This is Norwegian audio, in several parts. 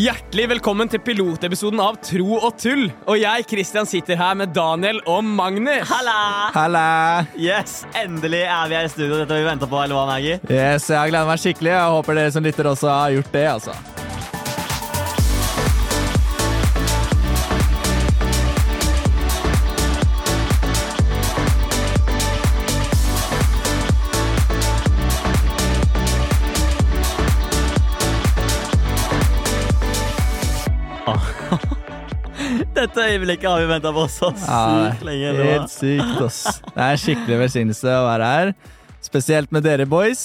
Hjertelig velkommen til pilotepisoden av Tro og tull. Og jeg, Christian, sitter her med Daniel og Magnus. Halla! Halla! Yes, Endelig er vi her i studio. Dette har vi venta på. eller hva, Maggie? Yes, jeg gleder meg skikkelig. Jeg håper dere som lytter også har gjort det. altså. Dette øyeblikket har vi venta på så sykt Ja, lenge. Ja. Helt sykt, ass. Det er en skikkelig velsignelse å være her. Spesielt med dere boys.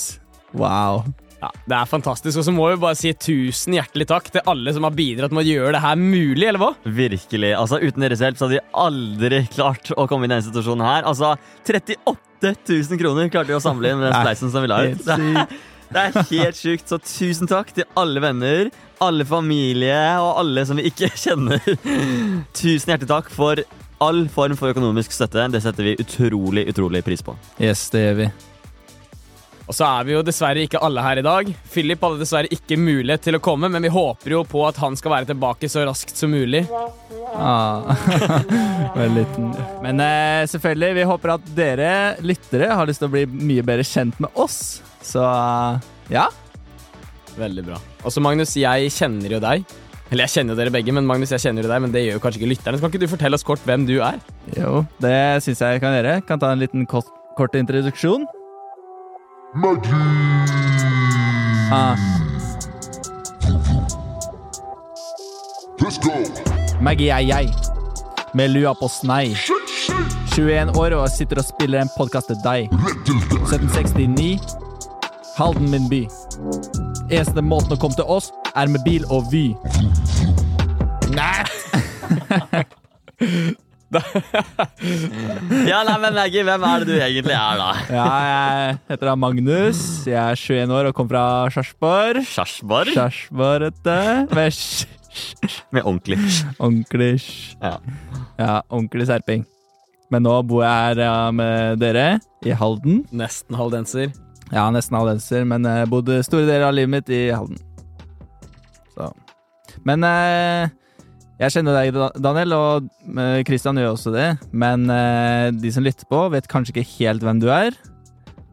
Wow. Ja, Det er fantastisk. Og så må vi bare si tusen hjertelig takk til alle som har bidratt med å gjøre det her mulig, eller hva? Virkelig. altså Uten deres hjelp så hadde vi aldri klart å komme inn i denne situasjonen her. Altså, 38 000 kroner klarte vi å samle inn med den spleisen som vi la ut. det er helt sjukt. Så tusen takk til alle venner, alle familie og alle som vi ikke kjenner. Tusen hjertelig takk for all form for økonomisk støtte. Det setter vi utrolig, utrolig pris på. Yes, det gjør vi. Og så er vi jo dessverre ikke alle her i dag. Philip hadde dessverre ikke mulighet til å komme, men vi håper jo på at han skal være tilbake så raskt som mulig. Ah. Men eh, selvfølgelig, vi håper at dere lyttere har lyst til å bli mye bedre kjent med oss. Så ja. Veldig bra. Og så Magnus, jeg kjenner jo deg. Eller jeg kjenner jo dere begge, men Magnus, jeg kjenner jo deg, men det gjør jo kanskje ikke lytterne. Så kan ikke du fortelle oss kort hvem du er? Jo, det syns jeg jeg kan gjøre. Kan ta en liten kort, kort introduksjon. Ah. Let's go. Maggie er jeg, med lua på snei. 21 år og sitter og spiller en podkast til deg. 1769, Halden min by. Eneste måten å komme til oss, er med bil og Vy. Ja, nei, men Maggie, hvem er det du egentlig er, da? Ja, jeg heter da Magnus. Jeg er 21 år og kommer fra Sarpsborg. Sarpsborg? Sarpsborg, vet du. Med Med ordentlig ordentlig Ja. Ja, ordentlig serping. Men nå bor jeg her ja, med dere, i Halden. Nesten halvdenser. Ja, nesten halvdenser, men jeg bodde store deler av livet mitt i Halden. Så. Men eh, jeg kjenner deg, Daniel, og eh, Christian gjør også det. Men eh, de som lytter på, vet kanskje ikke helt hvem du er.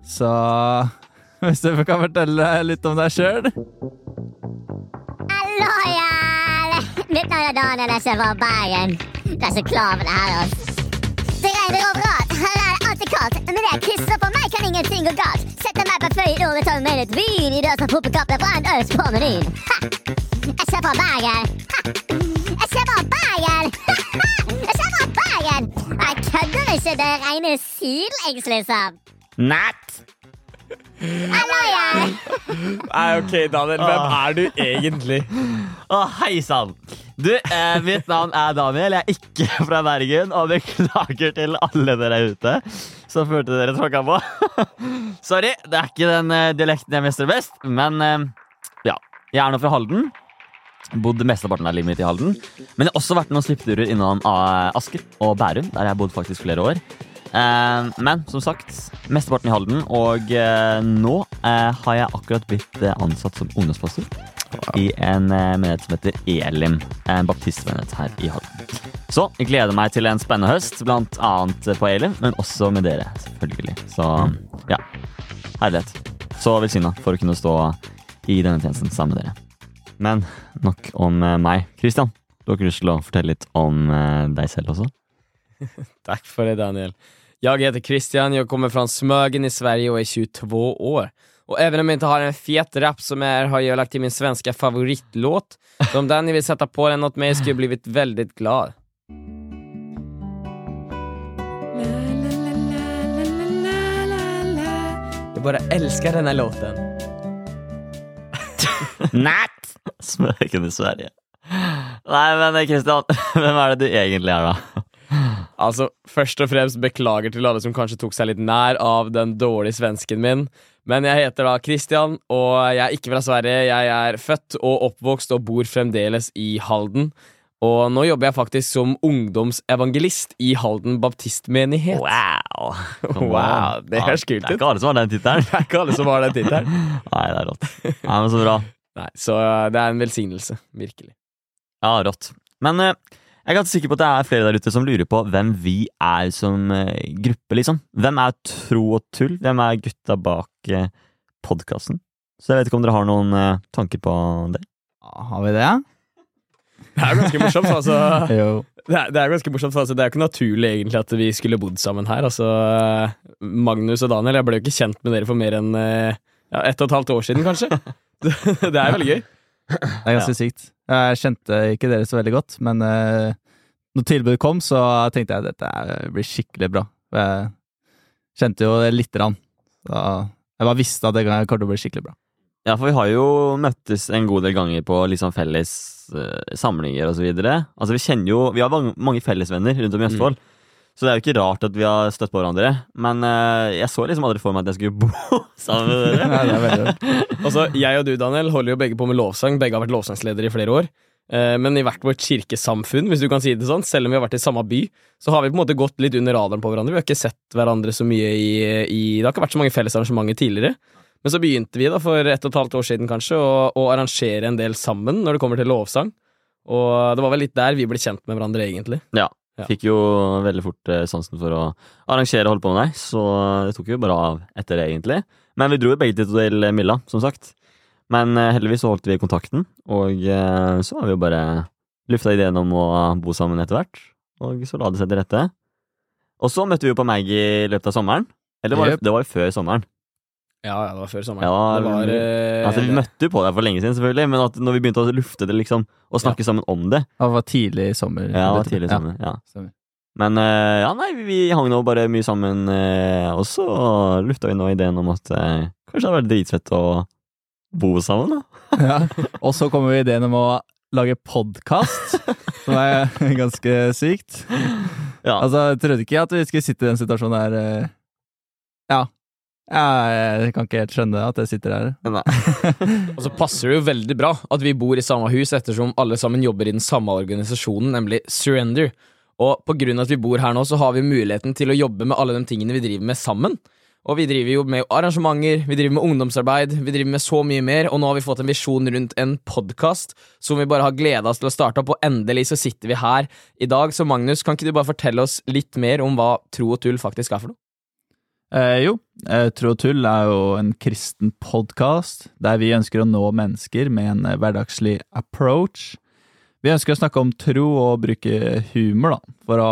Så hvis du kan fortelle litt om deg sjøl? Hallo, ja! Mitt navn er Daniel, jeg ser fra Bergen. Det er så det her, altså. Det regner overalt, her er det alltid kaldt. Men det krysser på meg kan ingenting gå galt. Setter meg på fløyet og tar med litt vin i døra som puppekapper fra en øls på menyen. Ha! Jeg ser fra Bergen. Ha! Det regner sidelengs, liksom. Natt! Hallo, ja! Nei, ok, Daniel. Hvem er du egentlig? Å, hei sann! Du, eh, mitt navn er Daniel. Jeg er ikke fra Bergen. Og beklager til alle dere ute som følte dere tråkka på. Sorry, det er ikke den eh, dialekten jeg mestrer best. Men eh, ja, jeg er nå fra Halden. Bodde mesteparten av livet mitt i Halden. Men jeg har også vært noen slippturer innom eh, Asker og Bærum, der jeg har bodd faktisk flere år. Eh, men som sagt, mesteparten i Halden. Og eh, nå har jeg akkurat blitt ansatt som ungdomspastor i en menighet som heter Elim. En baptistmenighet her i Halden. Så jeg gleder meg til en spennende høst, blant annet på Elim, men også med dere, selvfølgelig. Så ja, herlighet. Så velsigna for å kunne stå i denne tjenesten sammen med dere. Men nok om eh, meg. Christian, du har ikke lyst til å fortelle litt om eh, deg selv også? Takk for det Daniel. Jeg heter Christian, jeg kommer fra Smøgen i Sverige og er 22 år. Og även om jeg ikke har en fet rap som er, har jeg lagt til min svenske favorittlåt. Så om Danny vil sette på den åt mig skulle jeg blitt veldig glad. Jeg bare elsker denne låten. Natt! Smøken i Sverige. Nei, men Kristian, hvem er det du egentlig er, da? Altså, Først og fremst beklager til alle som kanskje tok seg litt nær av den dårlige svensken min. Men jeg heter da Christian, og jeg er ikke fra Sverige. Jeg er født og oppvokst og bor fremdeles i Halden. Og nå jobber jeg faktisk som ungdomsevangelist i Halden baptistmenighet. Wow! Wow, det høres kult Det er ikke alle som har den tittelen. Det er ikke alle som har den tittelen. Nei, det er rått. Nei, men Så bra. Nei, så eh, det er en velsignelse. Virkelig. Ja, rått. Men eh, jeg er ganske sikker på at det er flere der ute som lurer på hvem vi er som eh, gruppe, liksom. Hvem er Tro og tull? Hvem er gutta bak eh, podkasten? Så jeg vet ikke om dere har noen eh, tanker på det? Har vi det? Det er ganske morsomt. for Altså, Jo. det, er, det er ganske morsomt, for altså, det er jo ikke naturlig egentlig at vi skulle bodd sammen her. Altså, Magnus og Daniel, jeg ble jo ikke kjent med dere for mer enn eh, ja, ett og et halvt år siden, kanskje. det er veldig gøy. Det er ganske sykt. Jeg kjente ikke dere så veldig godt, men uh, når tilbudet kom, så tenkte jeg at dette blir skikkelig bra. Jeg kjente jo det lite grann. Jeg bare visste at det kom til å bli skikkelig bra. Ja, for vi har jo møttes en god del ganger på liksom felles uh, samlinger og så videre. Altså, vi kjenner jo Vi har mange, fellesvenner rundt om i Østfold. Så det er jo ikke rart at vi har støtt på hverandre. Men uh, jeg så liksom aldri for meg at jeg skulle bo sammen med dere. Ja, det er veldig. Altså, Jeg og du, Daniel, holder jo begge på med lovsang. Begge har vært lovsangsledere i flere år. Uh, Men i hvert vårt kirkesamfunn, hvis du kan si det sånn, selv om vi har vært i samme by, så har vi på en måte gått litt under radaren på hverandre. Vi har ikke sett hverandre så mye i, i Det har ikke vært så mange fellesarrangementer tidligere. Men så begynte vi da for ett og et halvt år siden kanskje å, å arrangere en del sammen når det kommer til lovsang. Og det var vel litt der vi ble kjent med hverandre, egentlig. Ja. Ja. Fikk jo veldig fort eh, sansen for å arrangere og holde på med deg, så det tok jo bare av etter det, egentlig. Men vi dro jo begge til Milla, som sagt. Men eh, heldigvis så holdt vi kontakten, og eh, så har vi jo bare lufta ideen om å bo sammen etter hvert. Og så la det seg til rette. Og så møtte vi jo på Maggie i løpet av sommeren. Eller var det, det var jo før sommeren. Ja, ja, det var før sommeren. Ja, det var, eh, Altså, vi møtte jo på deg for lenge siden, selvfølgelig, men at når vi begynte å lufte det, liksom, og snakke sammen om det Det var tidlig i sommer. Ja, det var tidlig i sommer. Ja. stemmer. Men eh, ja, nei, vi hang nå bare mye sammen, eh, og så lufta vi nå ideen om at eh, kanskje det hadde vært dritfett å bo sammen, da. Ja. Og så kommer vi ideen om å lage podkast, som er ganske sykt. Ja. Altså, jeg trodde ikke at vi skulle sitte i den situasjonen her eh, Ja. Jeg kan ikke helt skjønne at jeg sitter her. Nei. Og så passer det jo veldig bra at vi bor i samme hus, ettersom alle sammen jobber i den samme organisasjonen, nemlig Surrender. Og på grunn av at vi bor her nå, så har vi muligheten til å jobbe med alle de tingene vi driver med sammen. Og vi driver jo med arrangementer, vi driver med ungdomsarbeid, vi driver med så mye mer, og nå har vi fått en visjon rundt en podkast som vi bare har gleda oss til å starte opp, og endelig så sitter vi her i dag. Så Magnus, kan ikke du bare fortelle oss litt mer om hva Tro og tull faktisk er for noe? Eh, jo, eh, Tro og tull er jo en kristen podkast der vi ønsker å nå mennesker med en eh, hverdagslig approach. Vi ønsker å snakke om tro og bruke humor, da, for å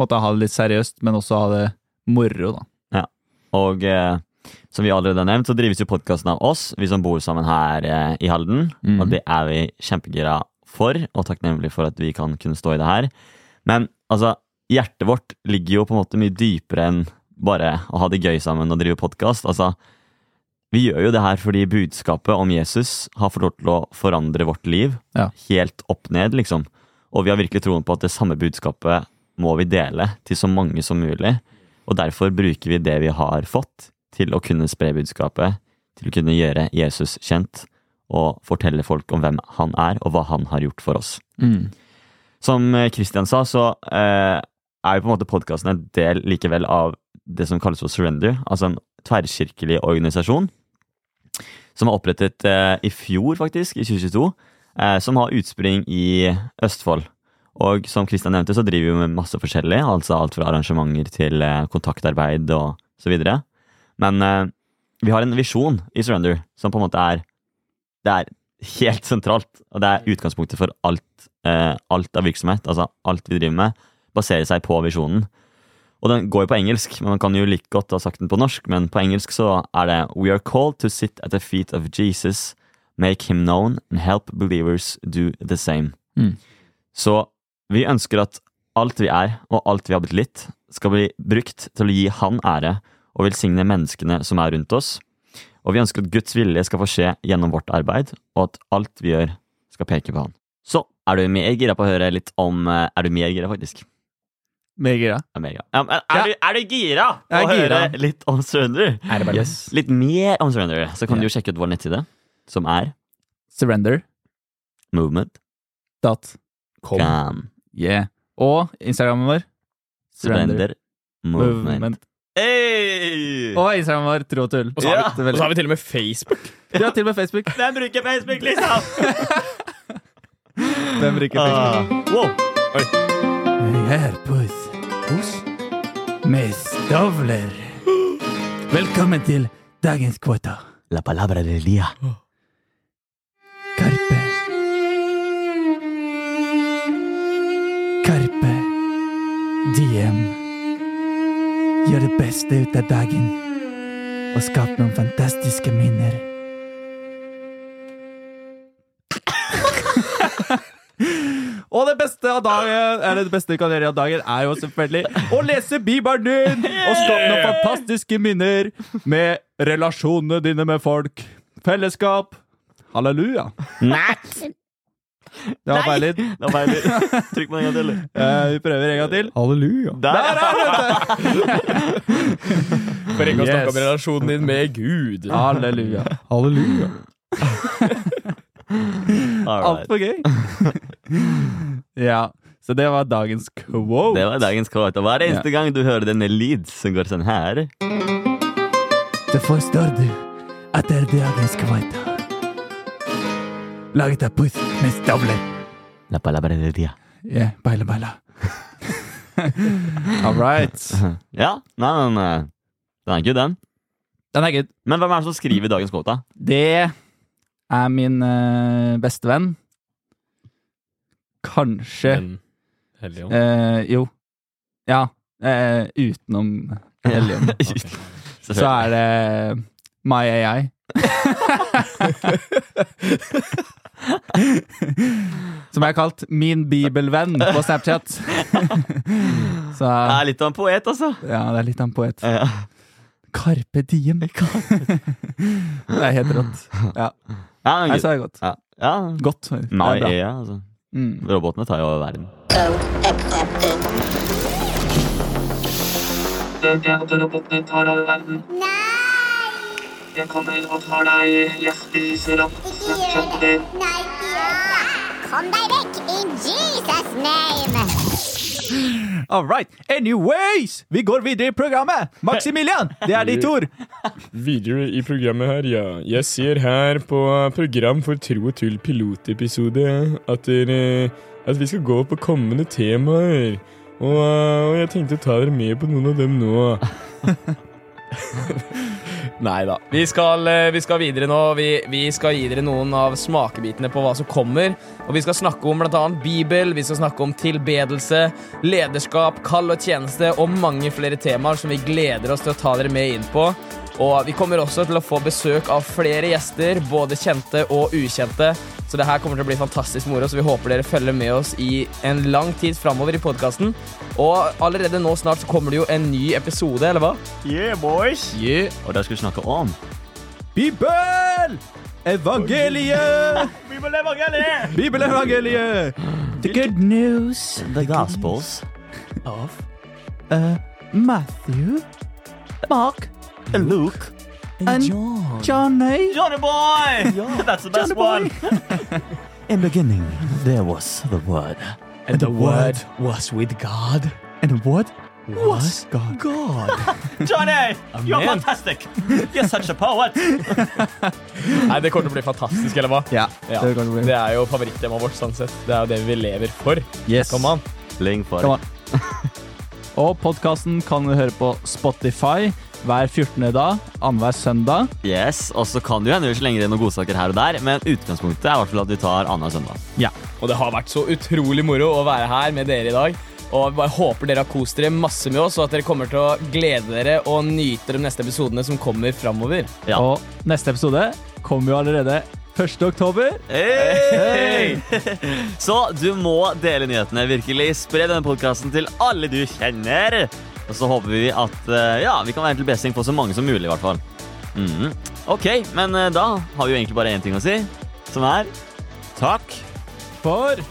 måtte ha det litt seriøst, men også ha det moro, da. Ja, Og eh, som vi allerede har nevnt, så drives jo podkasten av oss, vi som bor sammen her eh, i Halden. Mm. Og det er vi kjempegira for, og takknemlige for at vi kan kunne stå i det her. Men altså, hjertet vårt ligger jo på en måte mye dypere enn bare å ha det gøy sammen og drive podkast. Altså, vi gjør jo det her fordi budskapet om Jesus har fått lov til å forandre vårt liv. Ja. Helt opp ned, liksom. Og vi har virkelig troen på at det samme budskapet må vi dele til så mange som mulig. Og derfor bruker vi det vi har fått, til å kunne spre budskapet, til å kunne gjøre Jesus kjent, og fortelle folk om hvem han er, og hva han har gjort for oss. Som eh, Christian sa, så eh, er jo på en måte podkasten en del likevel av det som kalles for Surrender, altså en tverrkirkelig organisasjon. Som er opprettet eh, i fjor, faktisk, i 2022. Eh, som har utspring i Østfold. Og som Kristian nevnte, så driver vi med masse forskjellig. Altså alt fra arrangementer til eh, kontaktarbeid og så videre. Men eh, vi har en visjon i Surrender som på en måte er Det er helt sentralt. Og det er utgangspunktet for alt, eh, alt av virksomhet. Altså alt vi driver med, baserer seg på visjonen. Og den går jo på engelsk, men man kan jo like godt ha sagt den på norsk. Men på engelsk så er det We are called to sit at the feet of Jesus, make him known and help believers do the same. Mm. Så vi ønsker at alt vi er, og alt vi har blitt litt, skal bli brukt til å gi Han ære og velsigne menneskene som er rundt oss. Og vi ønsker at Guds vilje skal få skje gjennom vårt arbeid, og at alt vi gjør, skal peke på Han. Så er du mer gira på å høre litt om eh, Er du mer gira, faktisk? Meget gira. Ja, mer gira. Ja, men er, du, er du gira på å gira. høre litt om Surrender? Er det bare Yes. Litt mer om Surrender, så kan Ja. du jo sjekke ut vår nettside, som er Surrender. Movement Dot. Yeah. Og Instagrammen vår. Surrender Movement. Hey! Og Instagram vår Tro og tull. Og så har, Ja. vi, og så har vi til og med Facebook. Ja, til og med Facebook. Hvem bruker Facebook, liksom? Hvem bruker Facebook? Uh, wow. Vi er på hos med stavler. Velkommen til dagens kvota. La palabra del dia. Karpe. Karpe Diem. Gjør det beste ut av dagen og skap noen fantastiske minner. Og det beste av dagen Eller det beste du kan gjøre av dagen, er jo selvfølgelig å lese Bibelen din og skape noen fantastiske minner med relasjonene dine med folk. Fellesskap. Halleluja. Nei! Det var feil lyd. Trykk på den en gang til. Eh, vi prøver en gang til. Halleluja. Der, Der er det! For ikke å snakke om relasjonen din med Gud. Halleluja. Halleluja. Altfor gøy. Ja, så det var dagens quote. Det var dagens quote. Og hver eneste gang du hører denne lyd som går sånn her Så forstår du at det er dagens quote. Laget av puss med stavler. La palabra del dia. Yeah, baila, baila. All right. Ja, nei, men eh, Den er good, den. Den er good. Men hvem er det som skriver dagens quote? Det er min uh, bestevenn. Kanskje Helligånd. eh, Jo. Ja. eh, utenom Helligånd. Så er det My AI. Som jeg har kalt Min bibelvenn på Snapchat. Så det er litt av en poet, altså. ja, det er litt av en poet. Ja. Carpe diem. det er helt rått. Ja, Ja, Nei, så er det godt. ja. ja. Godt. Bra. ja, altså. Mm. Robotene tar jo over verden. Robotene tar over verden. Jeg kommer og tar deg. Jeg spiser opp Snapchat din. Nei, Kom deg vekk in Jesus name! All right. Anyways, vi går videre i programmet. Maximilian, det er ditt ord. Videre i programmet her, ja. Jeg ser her på program for Tro og tull pilotepisode at, dere, at vi skal gå på kommende temaer. Og, og jeg tenkte å ta dere med på noen av dem nå. Nei da. Vi eh, vi skal videre nå. Vi, vi skal gi dere noen av smakebitene på hva som kommer. Og vi skal snakke om bl.a. Bibel, vi skal snakke om tilbedelse, lederskap, kall og tjeneste og mange flere temaer som vi gleder oss til å ta dere med inn på. Og vi kommer også til å få besøk av flere gjester, både kjente og ukjente. Så det her kommer til å bli fantastisk moro, så vi håper dere følger med oss i en lang tid framover i podkasten. Og allerede nå snart så kommer det jo en ny episode, eller hva? Yeah, boys! Yeah. Og da skal vi snakke om Bibel! Evangeliet! Bibelevangeliet! Bibelevangeliet! The good news The Gospels. of uh, Matthew, Mark, And Luke. And Johnny. Johnny boy! That's the best Johnny one. In beginning, there was the word. And the word was with God. And what was God? God. Johnny, you're fantastic. You're such a poet. Nei, det kommer til å bli fantastisk, eller hva? Ja, Ja. det det bli. Det er jo favorittemaet vårt, sånn sett. Det er jo det vi lever for. Yes. Kom an. Ling for. Kom an. Og podkasten kan du høre på Spotify hver 14. dag, annenhver søndag. Yes, og så kan det jo hende vi slenger inn noen godsaker her og der, men utgangspunktet er i hvert fall at vi tar annenhver søndag. Ja. Og det har vært så utrolig moro å være her med dere i dag. Og vi bare håper dere har kost dere masse med oss, og at dere kommer til å glede dere og nyte de neste episodene som kommer framover. Ja. Og neste episode kommer jo allerede 1. oktober. Hey! Så du må dele nyhetene. Virkelig Spre denne podkasten til alle du kjenner. Og så håper vi at eh, ja, vi kan være til besting for så mange som mulig. i hvert fall Mm. Ok, men eh, da har vi jo egentlig bare én ting å si, som er takk For